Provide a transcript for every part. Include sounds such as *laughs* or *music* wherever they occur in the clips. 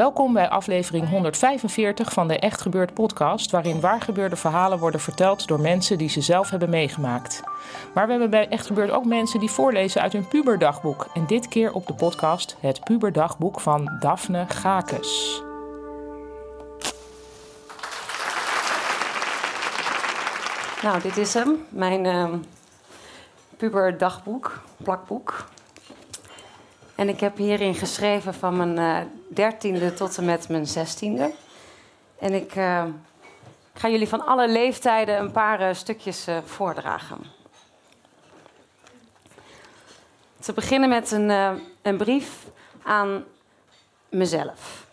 Welkom bij aflevering 145 van de Echt Gebeurd podcast, waarin waargebeurde verhalen worden verteld door mensen die ze zelf hebben meegemaakt. Maar we hebben bij Echt Gebeurd ook mensen die voorlezen uit hun puberdagboek. En dit keer op de podcast het puberdagboek van Daphne Gakes. Nou, dit is hem, mijn uh, puberdagboek, plakboek. En ik heb hierin geschreven van mijn uh, dertiende tot en met mijn zestiende. En ik uh, ga jullie van alle leeftijden een paar uh, stukjes voordragen. Te beginnen met een, een brief aan mezelf.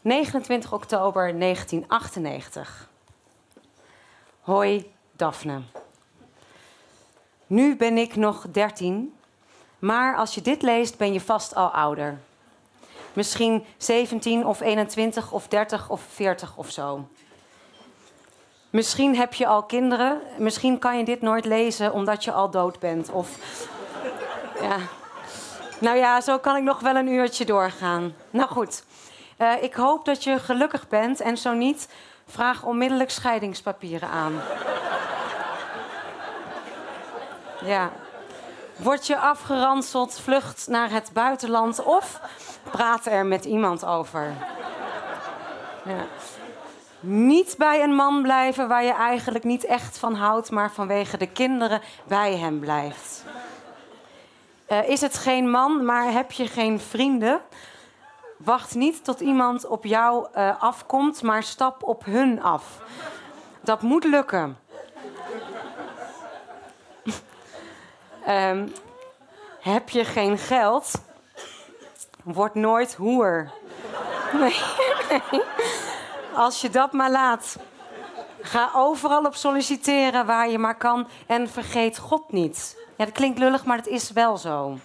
29 oktober 1998. Hoi, Daphne. Nu ben ik nog 13 maar als je dit leest, ben je vast al ouder. Misschien 17 of 21 of 30 of 40 of zo. Misschien heb je al kinderen. Misschien kan je dit nooit lezen omdat je al dood bent. Of. *laughs* Ja. Nou ja, zo kan ik nog wel een uurtje doorgaan. Nou goed. Uh, ik hoop dat je gelukkig bent. En zo niet, vraag onmiddellijk scheidingspapieren aan. Ja. Word je afgeranseld, vlucht naar het buitenland of praat er met iemand over. Ja. Niet bij een man blijven waar je eigenlijk niet echt van houdt, maar vanwege de kinderen bij hem blijft. Uh, is het geen man, maar heb je geen vrienden? Wacht niet tot iemand op jou uh, afkomt, maar stap op hun af. Dat moet lukken. Um, heb je geen geld, word nooit hoer. *laughs* Nee. Als je dat maar laat. Ga overal op solliciteren waar je maar kan en vergeet God niet. Ja, dat klinkt lullig, maar het is wel zo.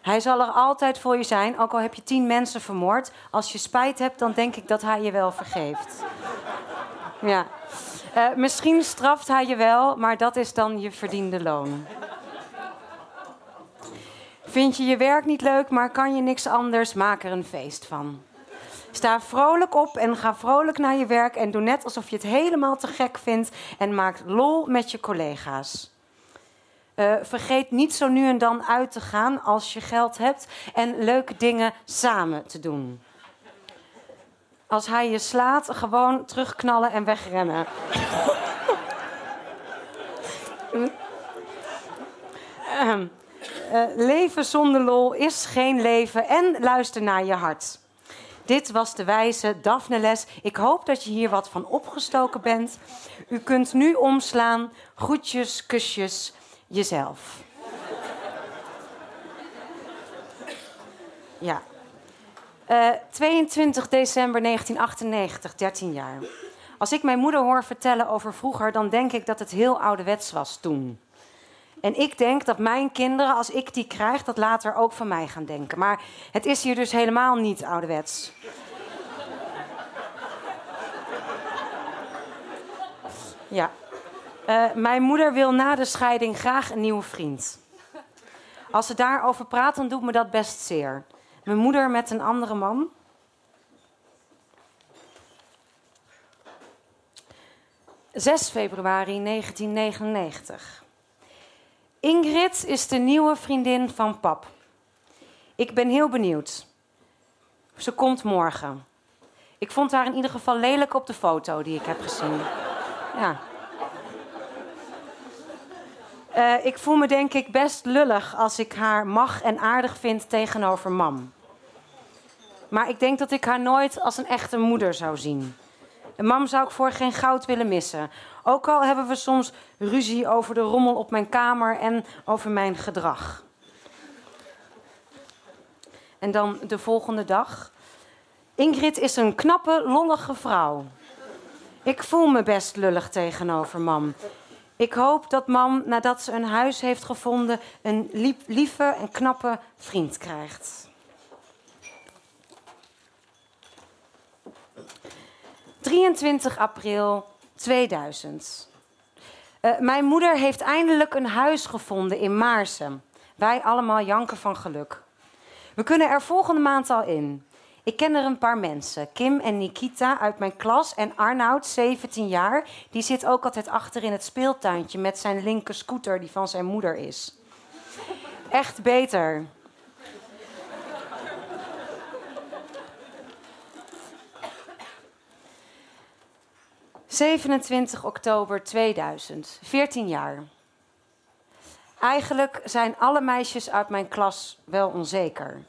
Hij zal er altijd voor je zijn, ook al heb je tien mensen vermoord. Als je spijt hebt, dan denk ik dat hij je wel vergeeft. Ja. Uh, misschien straft hij je wel, maar dat is dan je verdiende loon. Vind je je werk niet leuk, maar kan je niks anders, maak er een feest van. Sta vrolijk op en ga vrolijk naar je werk en doe net alsof je het helemaal te gek vindt en maak lol met je collega's. Uh, vergeet niet zo nu en dan uit te gaan als je geld hebt en leuke dingen samen te doen. Als hij je slaat, gewoon terugknallen en wegrennen. uh, uh, leven zonder lol is geen leven en luister naar je hart. Dit was de wijze Daphne Les. Ik hoop dat je hier wat van opgestoken bent. U kunt nu omslaan. Groetjes, kusjes, jezelf. Ja. Uh, eh, 22 december 1998, 13 jaar. Als ik mijn moeder hoor vertellen over vroeger, dan denk ik dat het heel ouderwets was toen. En ik denk dat mijn kinderen, als ik die krijg, dat later ook van mij gaan denken. Maar het is hier dus helemaal niet ouderwets. Ja. Uh, mijn moeder wil na de scheiding graag een nieuwe vriend. Als ze daarover praat, dan doet me dat best zeer. Mijn moeder met een andere man. ...6 februari 1999. Ingrid is de nieuwe vriendin van pap. Ik ben heel benieuwd. Ze komt morgen. Ik vond haar in ieder geval lelijk op de foto die ik heb gezien. Ja. Eh, ik voel me denk ik best lullig als ik haar mag en aardig vind tegenover mam. Maar ik denk dat ik haar nooit als een echte moeder zou zien. En mam zou ik voor geen goud willen missen. Ook al hebben we soms ruzie over de rommel op mijn kamer en over mijn gedrag. En dan de volgende dag. Ingrid is een knappe, lollige vrouw. Ik voel me best lullig tegenover mam. Ik hoop dat mam, nadat ze een huis heeft gevonden, een lieve en knappe vriend krijgt. 23 april 2000. Uh, mijn moeder heeft eindelijk een huis gevonden in Maarsen. Wij allemaal janken van geluk. We kunnen er volgende maand al in. Ik ken er een paar mensen. Kim en Nikita uit mijn klas en Arnoud, 17 jaar. Die zit ook altijd achter in het speeltuintje met zijn linker scooter die van zijn moeder is. Echt beter. 27 oktober 2000, 14 jaar. Eigenlijk zijn alle meisjes uit mijn klas wel onzeker.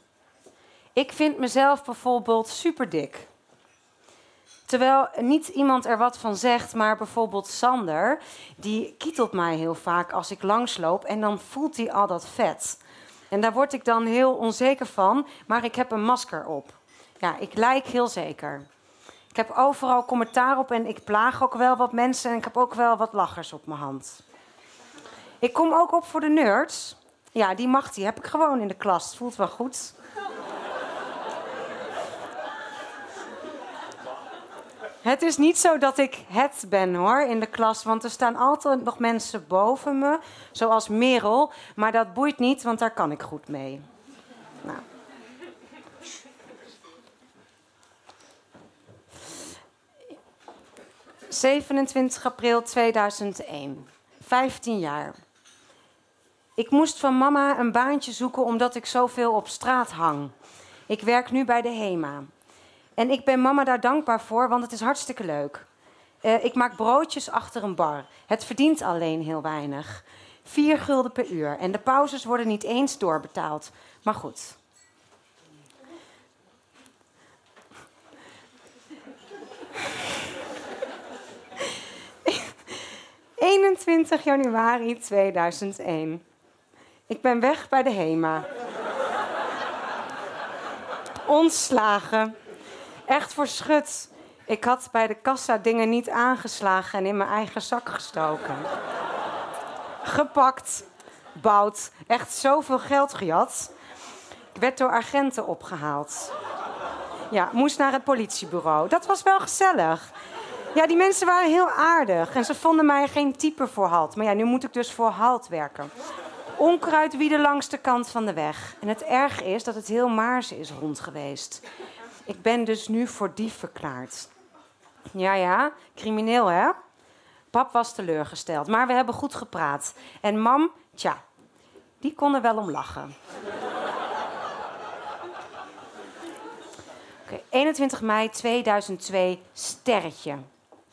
Ik vind mezelf bijvoorbeeld super dik. Terwijl niet iemand er wat van zegt, maar bijvoorbeeld Sander, die kietelt mij heel vaak als ik langsloop en dan voelt hij al dat vet. En daar word ik dan heel onzeker van, maar ik heb een masker op. Ja, ik lijk heel zeker. Ik heb overal commentaar op en ik plaag ook wel wat mensen en ik heb ook wel wat lachers op mijn hand. Ik kom ook op voor de nerds. Ja, die mag die heb ik gewoon in de klas. Het voelt wel goed. Het is niet zo dat ik het ben hoor in de klas, want er staan altijd nog mensen boven me, zoals Merel. Maar dat boeit niet, want daar kan ik goed mee. Nou. 27 april 2001. 15 jaar. Ik moest van mama een baantje zoeken omdat ik zoveel op straat hang. Ik werk nu bij de HEMA. En ik ben mama daar dankbaar voor, want het is hartstikke leuk. Uh, ik maak broodjes achter een bar. Het verdient alleen heel weinig. Vier gulden per uur. En de pauzes worden niet eens doorbetaald. Maar goed. 21 januari 2001. Ik ben weg bij de HEMA. Ontslagen. Echt verschut. Ik had bij de kassa dingen niet aangeslagen en in mijn eigen zak gestoken. Gepakt. Bout. Echt zoveel geld gejat. Ik werd door agenten opgehaald. Ja, moest naar het politiebureau. Dat was wel gezellig. Ja, die mensen waren heel aardig. En ze vonden mij geen type voor halt. Maar ja, nu moet ik dus voor halt werken. Onkruid wieden langs de kant van de weg. En het erge is dat het heel Maarse is rond geweest. Ik ben dus nu voor dief verklaard. Ja, ja, crimineel hè? Pap was teleurgesteld, maar we hebben goed gepraat. En mam, tja, die kon er wel om lachen. Okay, 21 mei 2002, sterretje.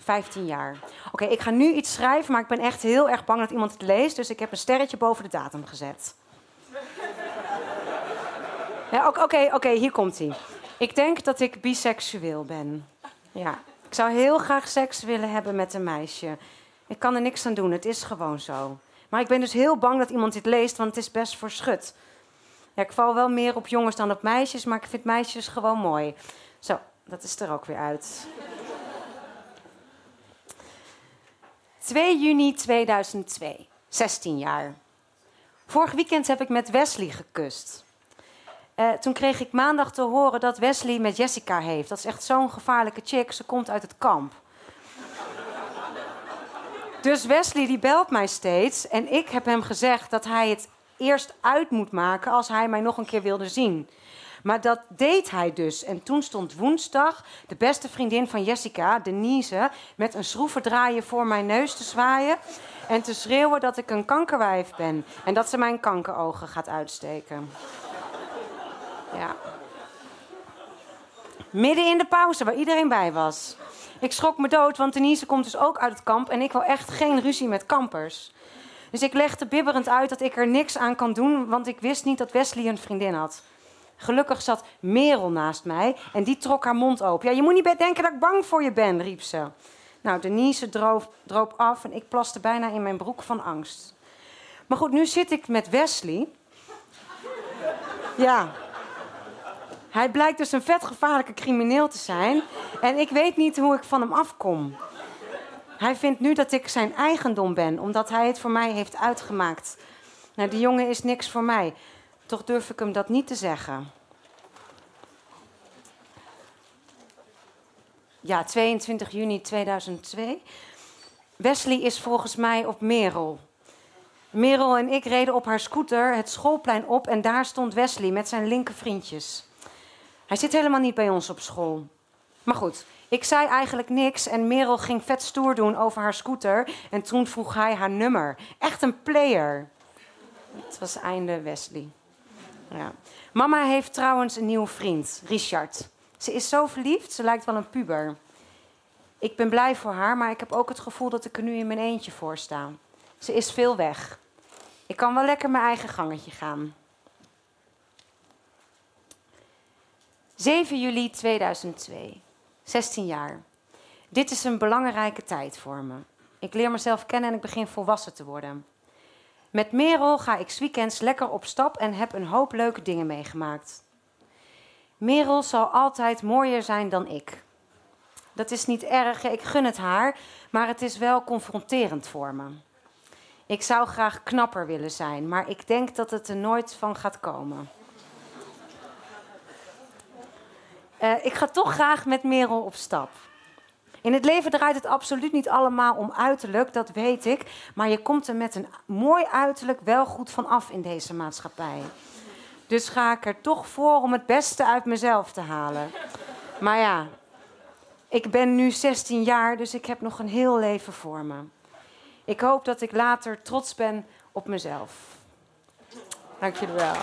15 jaar. Oké, ik ga nu iets schrijven, maar ik ben echt heel erg bang dat iemand het leest. Dus ik heb een sterretje boven de datum gezet. Ja, Oké, oké, hier komt hij. Ik denk dat ik biseksueel ben. Ja, ik zou heel graag seks willen hebben met een meisje. Ik kan er niks aan doen, het is gewoon zo. Maar ik ben dus heel bang dat iemand dit leest, want het is best voor. Ja, ik val wel meer op jongens dan op meisjes, maar ik vind meisjes gewoon mooi. Zo, dat is er ook weer uit. 2 juni 2002, 16 jaar. Vorig weekend heb ik met Wesley gekust. Uh, toen kreeg ik maandag te horen dat Wesley met Jessica heeft. Dat is echt zo'n gevaarlijke chick, ze komt uit het kamp. Dus Wesley die belt mij steeds en ik heb hem gezegd dat hij het eerst uit moet maken als hij mij nog een keer wilde zien. Maar dat deed hij dus. En toen stond woensdag de beste vriendin van Jessica, Denise, met een schroevendraaier voor mijn neus te zwaaien. En te schreeuwen dat ik een kankerwijf ben. En dat ze mijn kankerogen gaat uitsteken. Ja. Midden in de pauze, waar iedereen bij was. Ik schrok me dood, want Denise komt dus ook uit het kamp. En ik wil echt geen ruzie met kampers. Dus ik legde bibberend uit dat ik er niks aan kan doen, want ik wist niet dat Wesley een vriendin had. Gelukkig zat Merel naast mij en die trok haar mond open. Ja, je moet niet denken dat ik bang voor je ben, riep ze. Nou, Denise droop, droop af en ik plaste bijna in mijn broek van angst. Maar goed, nu zit ik met Wesley. Ja. Hij blijkt dus een vet gevaarlijke crimineel te zijn. En ik weet niet hoe ik van hem afkom. Hij vindt nu dat ik zijn eigendom ben, omdat hij het voor mij heeft uitgemaakt. Nou, die jongen is niks voor mij. Toch durf ik hem dat niet te zeggen. Ja, 22 juni 2002. Wesley is volgens mij op Merel. Merel en ik reden op haar scooter het schoolplein op en daar stond Wesley met zijn linker vriendjes. Hij zit helemaal niet bij ons op school. Maar goed, ik zei eigenlijk niks en Merel ging vet stoer doen over haar scooter. En toen vroeg hij haar nummer. Echt een player. Het was einde Wesley. Ja. Mama heeft trouwens een nieuwe vriend, Richard. Ze is zo verliefd, ze lijkt wel een puber. Ik ben blij voor haar, maar ik heb ook het gevoel dat ik er nu in mijn eentje voor sta. Ze is veel weg. Ik kan wel lekker mijn eigen gangetje gaan. 7 juli 2002. 16 jaar. Dit is een belangrijke tijd voor me. Ik leer mezelf kennen en ik begin volwassen te worden. Met Merel ga ik weekends lekker op stap en heb een hoop leuke dingen meegemaakt. Merel zal altijd mooier zijn dan ik. Dat is niet erg, ik gun het haar, maar het is wel confronterend voor me. Ik zou graag knapper willen zijn, maar ik denk dat het er nooit van gaat komen. Uh, ik ga toch graag met Merel op stap. In het leven draait het absoluut niet allemaal om uiterlijk, dat weet ik. Maar je komt er met een mooi uiterlijk wel goed van af in deze maatschappij. Dus ga ik er toch voor om het beste uit mezelf te halen. Maar ja, ik ben nu 16 jaar, dus ik heb nog een heel leven voor me. Ik hoop dat ik later trots ben op mezelf. Dank jullie wel.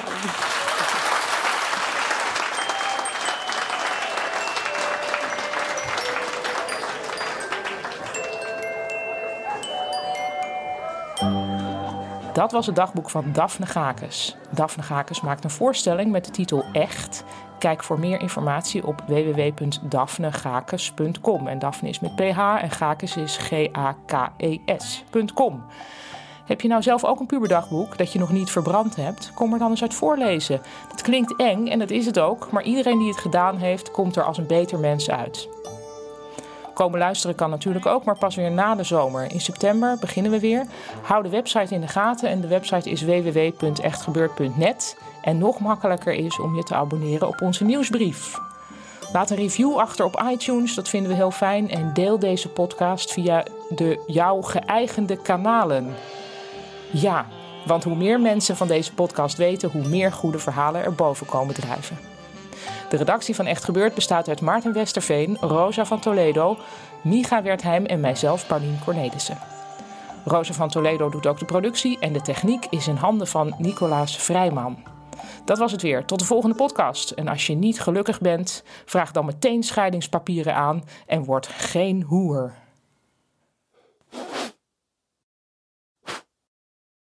Dat was het dagboek van Daphne Gakes. Daphne Gakes maakt een voorstelling met de titel Echt. Kijk voor meer informatie op www.daphneGakes.com. En Daphne is met PH en Gakes is G-A-K-E-S.com. Heb je nou zelf ook een puberdagboek dat je nog niet verbrand hebt? Kom er dan eens uit voorlezen. Dat klinkt eng en dat is het ook, maar iedereen die het gedaan heeft, komt er als een beter mens uit. Komen luisteren kan natuurlijk ook, maar pas weer na de zomer. In september beginnen we weer. Hou de website in de gaten en de website is www.echtgebeurd.net. En nog makkelijker is om je te abonneren op onze nieuwsbrief. Laat een review achter op iTunes, dat vinden we heel fijn. En deel deze podcast via de jouw geëigende kanalen. Ja, want hoe meer mensen van deze podcast weten, hoe meer goede verhalen er boven komen drijven. De redactie van Echt Gebeurd bestaat uit Maarten Westerveen, Rosa van Toledo, Miga Wertheim en mijzelf, Paulien Cornelissen. Rosa van Toledo doet ook de productie en de techniek is in handen van Nicolaas Vrijman. Dat was het weer. Tot de volgende podcast. En als je niet gelukkig bent, vraag dan meteen scheidingspapieren aan en word geen hoer.